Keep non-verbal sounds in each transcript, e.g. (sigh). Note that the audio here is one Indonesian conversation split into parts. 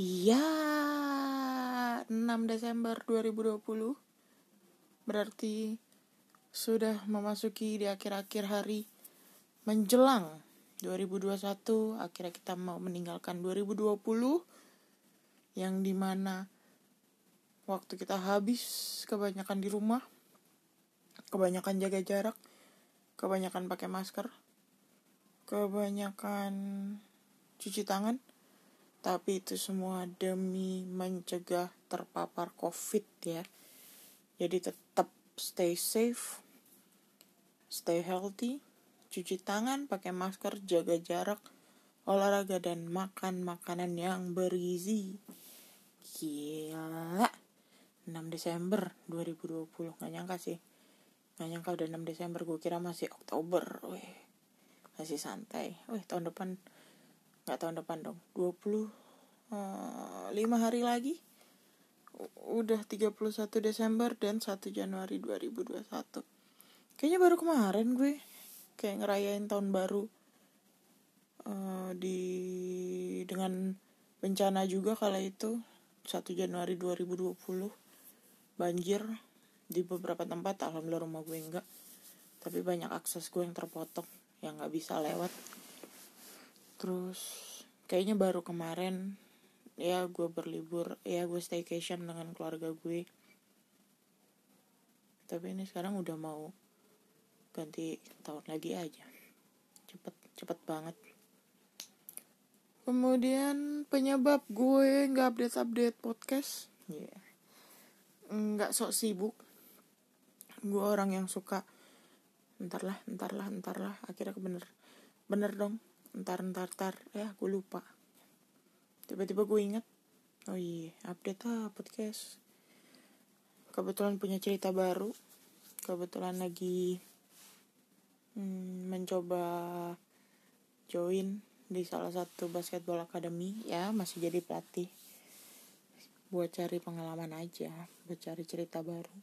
Iya, 6 Desember 2020 berarti sudah memasuki di akhir-akhir hari menjelang 2021 akhirnya kita mau meninggalkan 2020 yang di mana waktu kita habis kebanyakan di rumah kebanyakan jaga jarak kebanyakan pakai masker kebanyakan cuci tangan tapi itu semua demi mencegah terpapar covid ya. Jadi tetap stay safe stay healthy cuci tangan pakai masker jaga jarak olahraga dan makan makanan yang bergizi. Gila. 6 Desember 2020 nggak nyangka sih. Nggak nyangka udah 6 Desember gue kira masih Oktober. Weh masih santai. Weh tahun depan nggak tahun depan dong. 20 uh, 5 hari lagi. Udah 31 Desember dan 1 Januari 2021 kayaknya baru kemarin gue kayak ngerayain tahun baru uh, di dengan bencana juga kala itu. 1 Januari 2020 banjir di beberapa tempat. Alhamdulillah rumah gue enggak. Tapi banyak akses gue yang terpotong yang nggak bisa lewat terus kayaknya baru kemarin ya gue berlibur ya gue staycation dengan keluarga gue. Tapi ini sekarang udah mau ganti tahun lagi aja. Cepet cepet banget. Kemudian penyebab gue nggak update update podcast ya. Yeah. nggak sok sibuk. Gue orang yang suka ntar lah ntar lah ntar lah. Akhirnya bener bener dong ntar ntar ntar. Ya gue lupa. Tiba-tiba gue inget oh iya update ah podcast. Kebetulan punya cerita baru. Kebetulan lagi hmm, mencoba join di salah satu basketball academy. Ya masih jadi pelatih. Buat cari pengalaman aja buat cari cerita baru.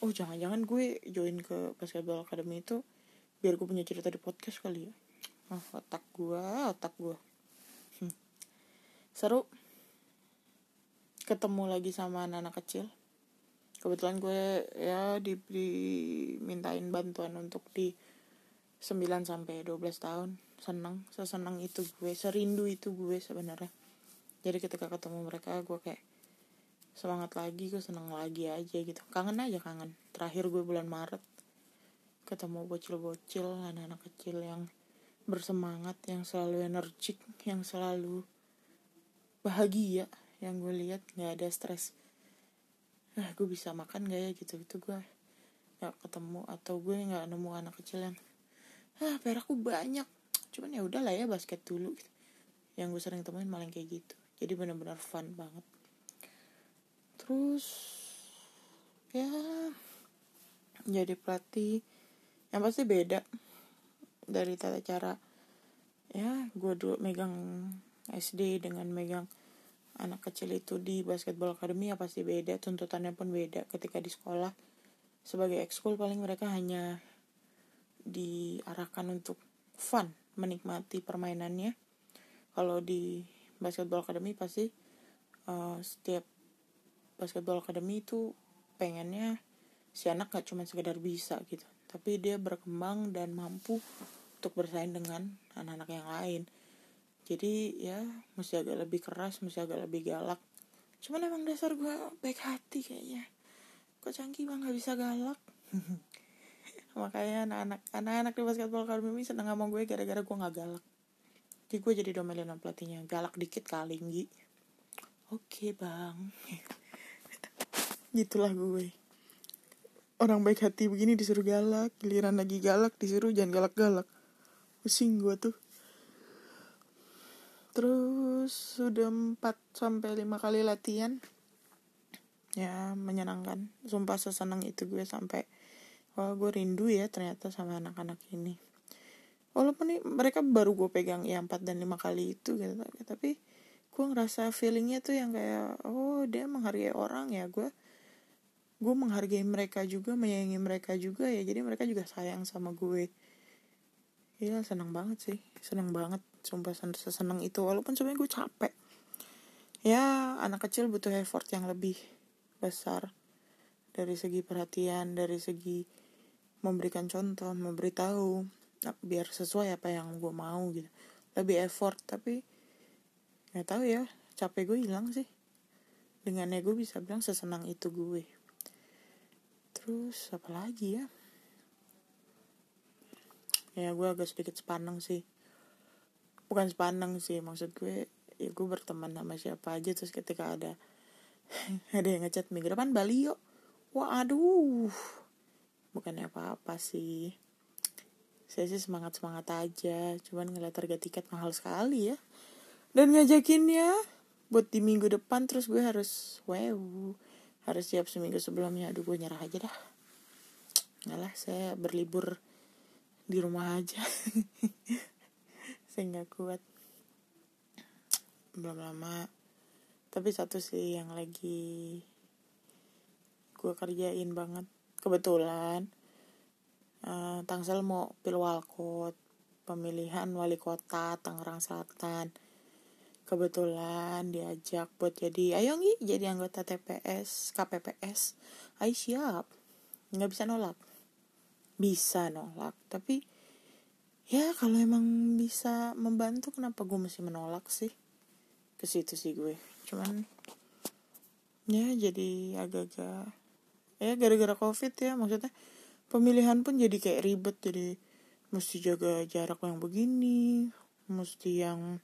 Oh jangan-jangan gue join ke basketball academy itu biar gue punya cerita di podcast kali ya oh, otak gue otak gue hmm. seru. Ketemu lagi sama anak-anak kecil. Kebetulan gue ya di, bantuan untuk di 9 sampai 12 tahun. Seneng seseneng itu gue serindu itu gue sebenarnya. Jadi ketika ketemu mereka gue kayak semangat lagi gue seneng lagi aja gitu. Kangen aja kangen. Terakhir gue bulan Maret ketemu bocil-bocil anak-anak kecil yang bersemangat yang selalu energik yang selalu bahagia yang gue lihat nggak ada stres. Ah gue bisa makan gak ya gitu gitu gue nggak ketemu atau gue nggak nemu anak kecil yang ah perakku banyak. Cuman ya udahlah ya basket dulu gitu. yang gue sering temuin malah kayak gitu. Jadi benar-benar fun banget. Terus ya jadi pelatih. Yang pasti beda dari tata cara ya gue dulu megang SD dengan megang anak kecil itu di basketball academy ya pasti beda tuntutannya pun beda ketika di sekolah. Sebagai ekskul paling mereka hanya diarahkan untuk fun menikmati permainannya. Kalau di basketball academy pasti uh, setiap basketball academy itu pengennya si anak gak cuma sekedar bisa gitu tapi dia berkembang dan mampu untuk bersaing dengan anak-anak yang lain. Jadi ya mesti agak lebih keras mesti agak lebih galak. Cuman emang dasar gue baik hati kayaknya. Kok canggih bang? Gak bisa galak. (laughs) Makanya anak-anak anak-anak di basketball academy seneng sama gue gara-gara gue nggak galak. Jadi gue jadi domelin sama pelatihnya. Galak dikit kali oke bang. (laughs) Gitulah gue orang baik hati begini disuruh galak giliran lagi galak disuruh jangan galak-galak. Pusing gue tuh. Terus sudah 4 sampai lima kali latihan. Ya menyenangkan. Sumpah sesenang itu gue sampai wah gue rindu ya ternyata sama anak-anak ini. Walaupun nih mereka baru gue pegang ya empat dan lima kali itu gitu. Tapi gue ngerasa feelingnya tuh yang kayak oh dia menghargai orang ya gue gue menghargai mereka juga menyayangi mereka juga ya. Jadi mereka juga sayang sama gue. Ya senang banget sih. Senang banget sumpah senang itu. Walaupun sebenarnya gue capek. Ya anak kecil butuh effort yang lebih besar. Dari segi perhatian dari segi memberikan contoh memberitahu. Biar sesuai apa yang gue mau gitu. Lebih effort tapi nggak tahu ya. Capek gue hilang sih. Dengan ego bisa bilang sesenang itu gue terus apa lagi ya? Ya gue agak sedikit sepaneng sih. Bukan sepaneng sih maksud gue ya gue berteman sama siapa aja terus ketika ada (laughs) ada yang ngechat minggu depan Bali yuk. Wah aduh bukannya apa-apa sih. Saya sih semangat semangat aja cuman ngeliat harga tiket mahal sekali ya. Dan ngajakinnya buat di minggu depan terus gue harus wow harus siap seminggu sebelumnya. Aduh gue nyerah aja dah. Nggak lah saya berlibur di rumah aja. (laughs) Saya nggak kuat. Belum lama. Tapi satu sih yang lagi gue kerjain banget. Kebetulan uh, Tangsel mau pilwalkot. Pemilihan wali kota Tangerang Selatan kebetulan diajak buat jadi ayo ngi jadi anggota TPS KPPS ayo siap. Nggak bisa nolak. Bisa nolak tapi ya kalau emang bisa membantu kenapa gue mesti menolak sih? Ke situ sih gue. Cuman ya jadi agak-agak ya gara-gara covid ya maksudnya pemilihan pun jadi kayak ribet. Jadi mesti jaga jarak yang begini mesti yang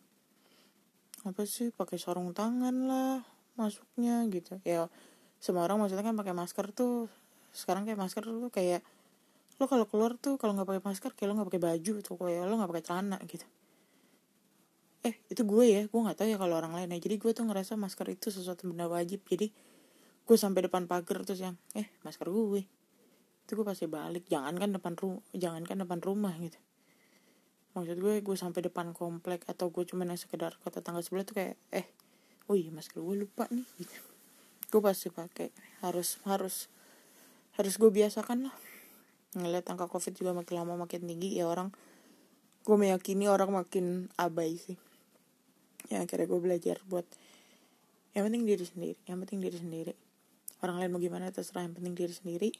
apa sih pakai sarung tangan lah masuknya gitu. Ya semua orang maksudnya kan pakai masker tuh. Sekarang kayak masker tuh kayak lo kalau keluar tuh kalau nggak pakai masker kayak lo nggak pakai baju tuh kayak lo nggak pakai celana gitu. Eh itu gue ya gue nggak tahu ya kalau orang lain ya. Jadi gue tuh ngerasa masker itu sesuatu benda wajib. Jadi gue sampai depan pagar terus yang eh masker gue. Itu gue pasti balik jangan kan depan rumah jangan kan depan rumah gitu maksud gue gue sampai depan komplek atau gue cuma yang sekedar ke tetangga sebelah tuh kayak eh oh iya masker gue lupa nih gitu. Gue pasti pakai. Harus harus harus gue biasakan lah. Ngeliat angka covid juga makin lama makin tinggi ya orang gue meyakini orang makin abai sih. Ya akhirnya gue belajar buat yang penting diri sendiri yang penting diri sendiri. Orang lain mau gimana terserah yang penting diri sendiri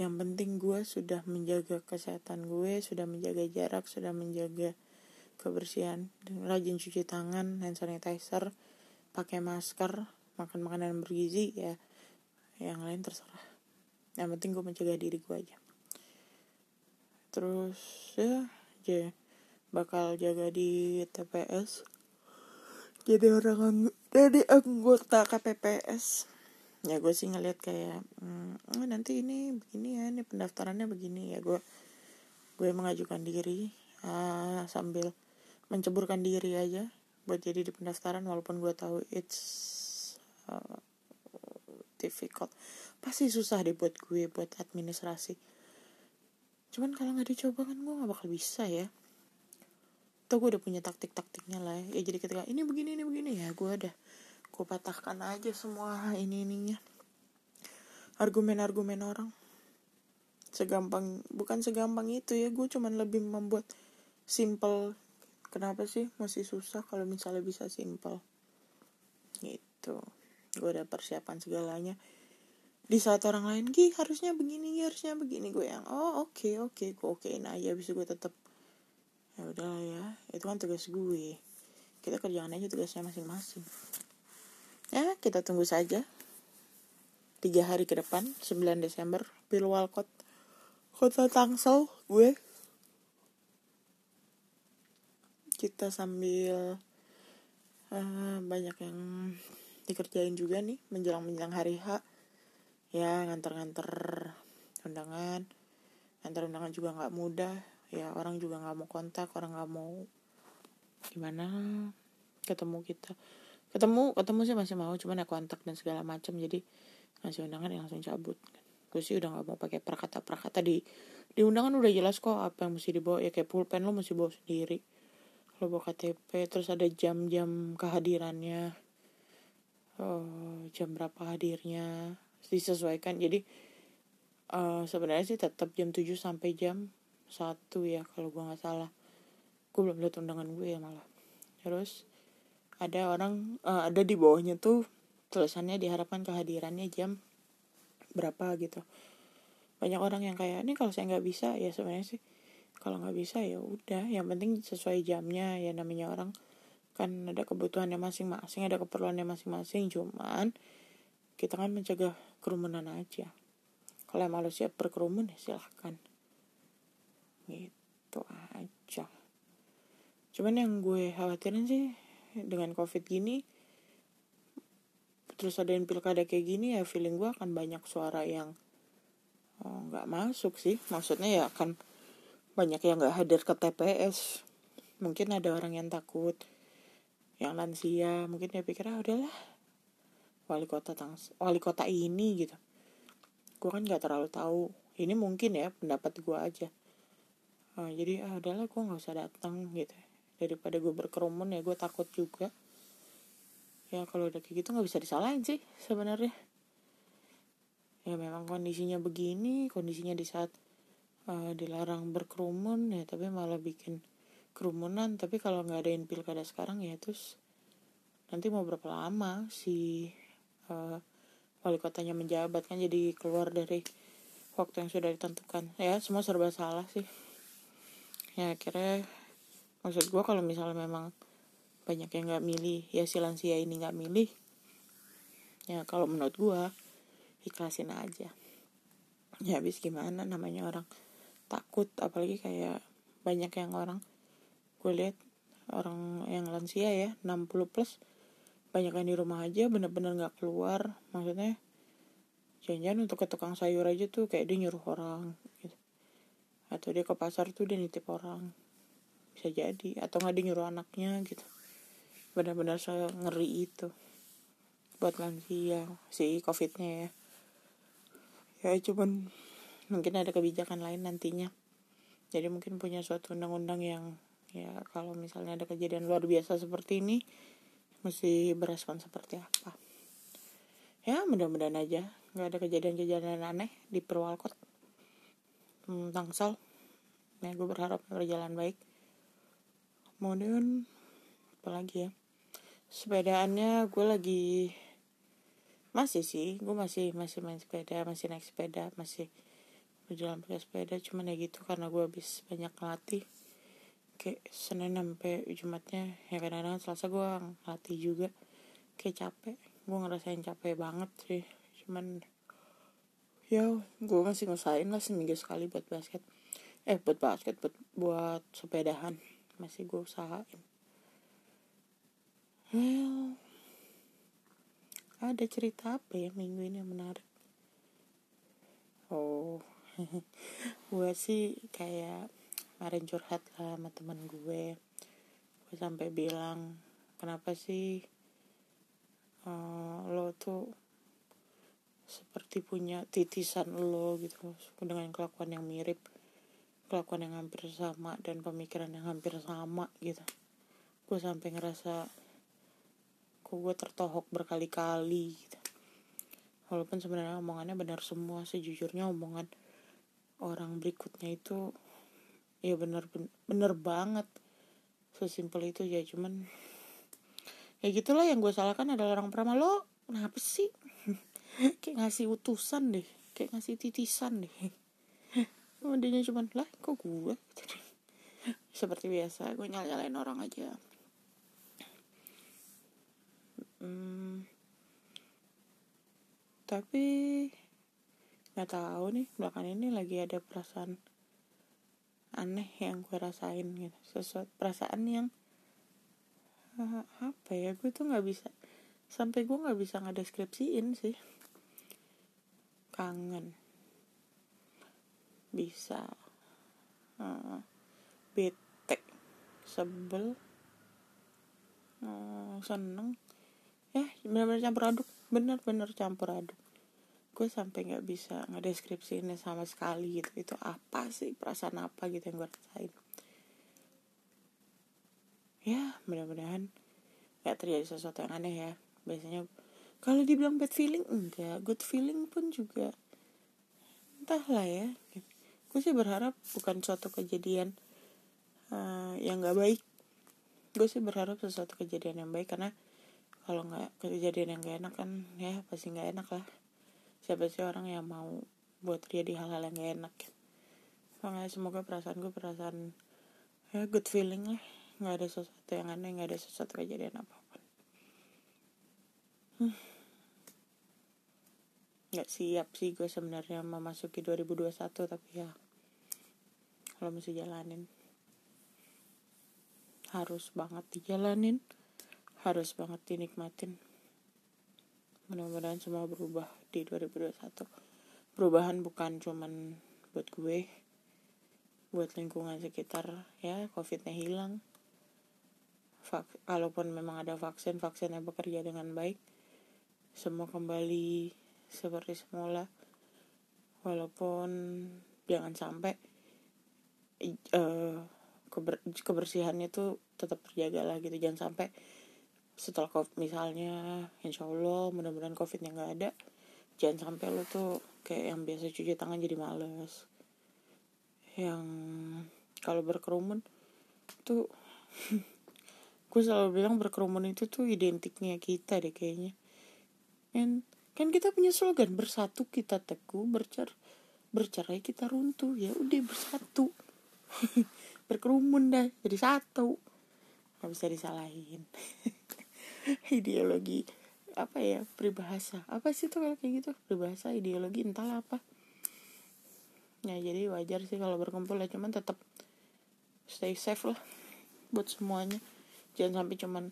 yang penting gue sudah menjaga kesehatan gue sudah menjaga jarak sudah menjaga kebersihan rajin cuci tangan hand sanitizer pakai masker makan makanan bergizi ya yang lain terserah. Yang penting gue menjaga diri gue aja. Terus ya aja. Bakal jaga di TPS jadi orang jadi anggota KPPS ya gue sih ngeliat kayak hmm, oh, nanti ini begini ya ini pendaftarannya begini ya. Gue gue mengajukan diri uh, sambil menceburkan diri aja buat jadi di pendaftaran walaupun gue tahu it's uh, difficult. Pasti susah deh buat gue buat administrasi. Cuman kalau nggak dicoba kan gue nggak bakal bisa ya. Tuh gue udah punya taktik-taktiknya lah ya. ya jadi ketika ini begini ini begini ya gue udah gue patahkan aja semua ini ininya argumen-argumen orang. Segampang bukan segampang itu ya gue cuman lebih membuat simple kenapa sih masih susah kalau misalnya bisa simple gitu. Gue udah persiapan segalanya. Di saat orang lain gih harusnya begini harusnya begini. Gue yang oh oke okay, oke. Okay, gue okein aja bisa gue tetap ya udah ya itu kan tugas gue. Kita kerjaan aja tugasnya masing-masing ya kita tunggu saja. Tiga hari ke depan 9 Desember Pilwalkot kota Tangsel gue. Kita sambil uh, banyak yang dikerjain juga nih menjelang menjelang hari H. Ya nganter-nganter undangan. Nganter undangan juga nggak mudah. Ya orang juga nggak mau kontak orang nggak mau gimana ketemu kita ketemu ketemu sih masih mau cuman ya kontak dan segala macam jadi ngasih undangan yang langsung cabut. Gue sih udah nggak mau pakai prakata prakata di di undangan udah jelas kok apa yang mesti dibawa. Ya kayak pulpen lo mesti bawa sendiri. Lo bawa KTP terus ada jam-jam kehadirannya. Oh, jam berapa hadirnya disesuaikan. Jadi uh, sebenarnya sih tetap jam 7 sampai jam satu ya kalau gue nggak salah. Gue belum lihat undangan gue ya malah. Terus ada orang uh, ada di bawahnya tuh tulisannya diharapkan kehadirannya jam berapa gitu. Banyak orang yang kayak ini kalau saya nggak bisa ya sebenarnya sih kalau nggak bisa ya udah yang penting sesuai jamnya ya namanya orang. Kan ada kebutuhannya masing-masing ada keperluannya masing-masing cuman kita kan mencegah kerumunan aja. Kalau yang siap berkerumun ya silahkan. Gitu aja. Cuman yang gue khawatirin sih dengan covid gini terus ada yang pilkada kayak gini ya feeling gue akan banyak suara yang oh, nggak oh, masuk sih. Maksudnya ya akan banyak yang nggak hadir ke TPS mungkin ada orang yang takut yang lansia mungkin dia pikir ah udahlah wali kota tang wali kota ini gitu. Gue kan nggak terlalu tahu. Ini mungkin ya pendapat gue aja. Uh, jadi ah udahlah gue nggak usah datang gitu daripada gue berkerumun ya gue takut juga. Ya kalau udah kayak gitu nggak bisa disalahin sih sebenarnya. Ya memang kondisinya begini kondisinya di saat uh, dilarang berkerumun ya tapi malah bikin kerumunan. Tapi kalau nggak adain pilkada sekarang ya terus nanti mau berapa lama si uh, wali kotanya menjabat kan jadi keluar dari waktu yang sudah ditentukan. Ya semua serba salah sih. Ya akhirnya maksud gue kalau misalnya memang banyak yang nggak milih ya si lansia ini nggak milih ya kalau menurut gue ikhlasin aja ya habis gimana namanya orang takut apalagi kayak banyak yang orang gue lihat orang yang lansia ya 60 plus banyak yang di rumah aja bener-bener nggak keluar maksudnya jangan-jangan untuk ke tukang sayur aja tuh kayak dia nyuruh orang gitu. atau dia ke pasar tuh dia nitip orang bisa jadi atau nggak dia nyuruh anaknya gitu. Benar-benar saya ngeri itu buat lansia si covidnya ya. Ya cuman mungkin ada kebijakan lain nantinya. Jadi mungkin punya suatu undang-undang yang ya kalau misalnya ada kejadian luar biasa seperti ini mesti berespon seperti apa. Ya mudah-mudahan aja nggak ada kejadian-kejadian aneh di Purwalkot. Hmm, Tangsel. Ya gue berharap berjalan baik kemudian apa lagi ya. Sepedaannya gue lagi masih sih gue masih masih main sepeda masih naik sepeda masih berjalan pakai sepeda. Cuman ya gitu karena gue habis banyak latih kayak Senin sampai Jumatnya ya kadang-kadang Selasa gue ngelatih juga. Kayak capek gue ngerasain capek banget sih. Cuman ya gue masih ngusahain lah seminggu sekali buat basket. Eh buat basket buat buat sepedahan masih gue usahain. Well ada cerita apa ya minggu ini yang menarik? Oh (laughs) gue sih kayak kemarin curhat lah sama temen gue. Gue sampai bilang kenapa sih uh, lo tuh seperti punya titisan lo gitu dengan kelakuan yang mirip kelakuan yang hampir sama dan pemikiran yang hampir sama gitu. Gue sampai ngerasa kok gue tertohok berkali-kali gitu. Walaupun sebenarnya omongannya benar semua sejujurnya omongan orang berikutnya itu ya bener bener banget. Sesimpel itu ya cuman ya gitulah yang gue salahkan adalah orang pertama. Lo kenapa sih? (laughs) Kayak ngasih utusan deh kayak ngasih titisan deh dia cuman lah kok gue? (laughs) Seperti biasa gue nyala nyalain orang aja. Hmm, tapi nggak tahu nih belakang ini lagi ada perasaan aneh yang gue rasain gitu. Sesuatu perasaan yang uh, apa ya gue tuh nggak bisa sampai gue nggak bisa ngedeskripsiin sih. Kangen bisa. Uh, bete. Sebel. Uh, seneng. Ya benar-benar campur aduk. Benar-benar campur aduk. Gue sampai nggak bisa ngedeskripsiinnya sama sekali gitu. Itu apa sih? Perasaan apa gitu yang gue rasain? Ya mudah-mudahan nggak terjadi sesuatu yang aneh ya. Biasanya kalau dibilang bad feeling enggak. Good feeling pun juga entahlah ya gue sih berharap bukan suatu kejadian uh, yang nggak baik. Gue sih berharap sesuatu kejadian yang baik karena kalau nggak kejadian yang gak enak kan ya pasti nggak enak lah. Siapa sih orang yang mau buat dia di hal-hal yang gak enak? Makanya semoga perasaan gue perasaan ya good feeling lah. Nggak ada sesuatu yang aneh nggak ada sesuatu kejadian apa pun. Hmm. Nggak siap sih gue sebenarnya memasuki 2021 tapi ya kalau mesti jalanin harus banget dijalanin harus banget dinikmatin. Mudah-mudahan semua berubah di 2021 perubahan bukan cuman buat gue buat lingkungan sekitar ya covidnya hilang. Vak kalaupun memang ada vaksin vaksin yang bekerja dengan baik semua kembali seperti semula. Walaupun jangan sampai uh, keber kebersihannya tuh tetap terjaga lah gitu. Jangan sampai setelah covid misalnya insya allah mudah-mudahan covidnya nggak ada jangan sampai lo tuh kayak yang biasa cuci tangan jadi males. Yang kalau berkerumun tuh (laughs) gue selalu bilang berkerumun itu tuh identiknya kita deh kayaknya. Kan kan kita punya slogan bersatu kita teguh bercer bercerai kita runtuh. Ya udah bersatu. (laughs) Berkerumun dah jadi satu. Nggak bisa disalahin. (laughs) Ideologi apa ya peribahasa. Apa sih tuh kalau kayak gitu? Peribahasa ideologi entahlah apa. Ya jadi wajar sih kalau berkumpul ya cuman tetap stay safe lah buat semuanya. Jangan sampai cuman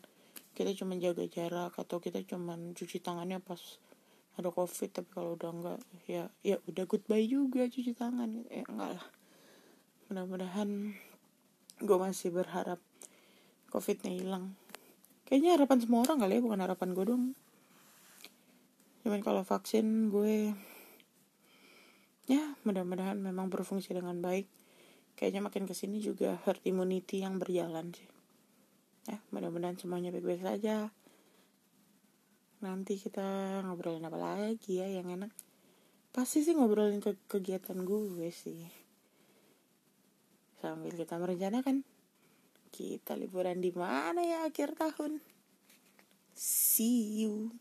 kita cuman jaga jarak atau kita cuman cuci tangannya pas ada covid tapi kalau udah enggak ya ya udah goodbye juga cuci tangan. Ya enggak lah. Mudah-mudahan gue masih berharap covidnya hilang. Kayaknya harapan semua orang kali ya bukan harapan gue dong cuman kalau vaksin gue ya mudah-mudahan memang berfungsi dengan baik. Kayaknya makin ke sini juga herd immunity yang berjalan sih. Ya mudah-mudahan semuanya baik-baik saja nanti kita ngobrolin apa lagi ya yang enak. Pasti sih ngobrolin ke kegiatan gue sih. Sambil kita merencanakan kita liburan di mana ya akhir tahun? See you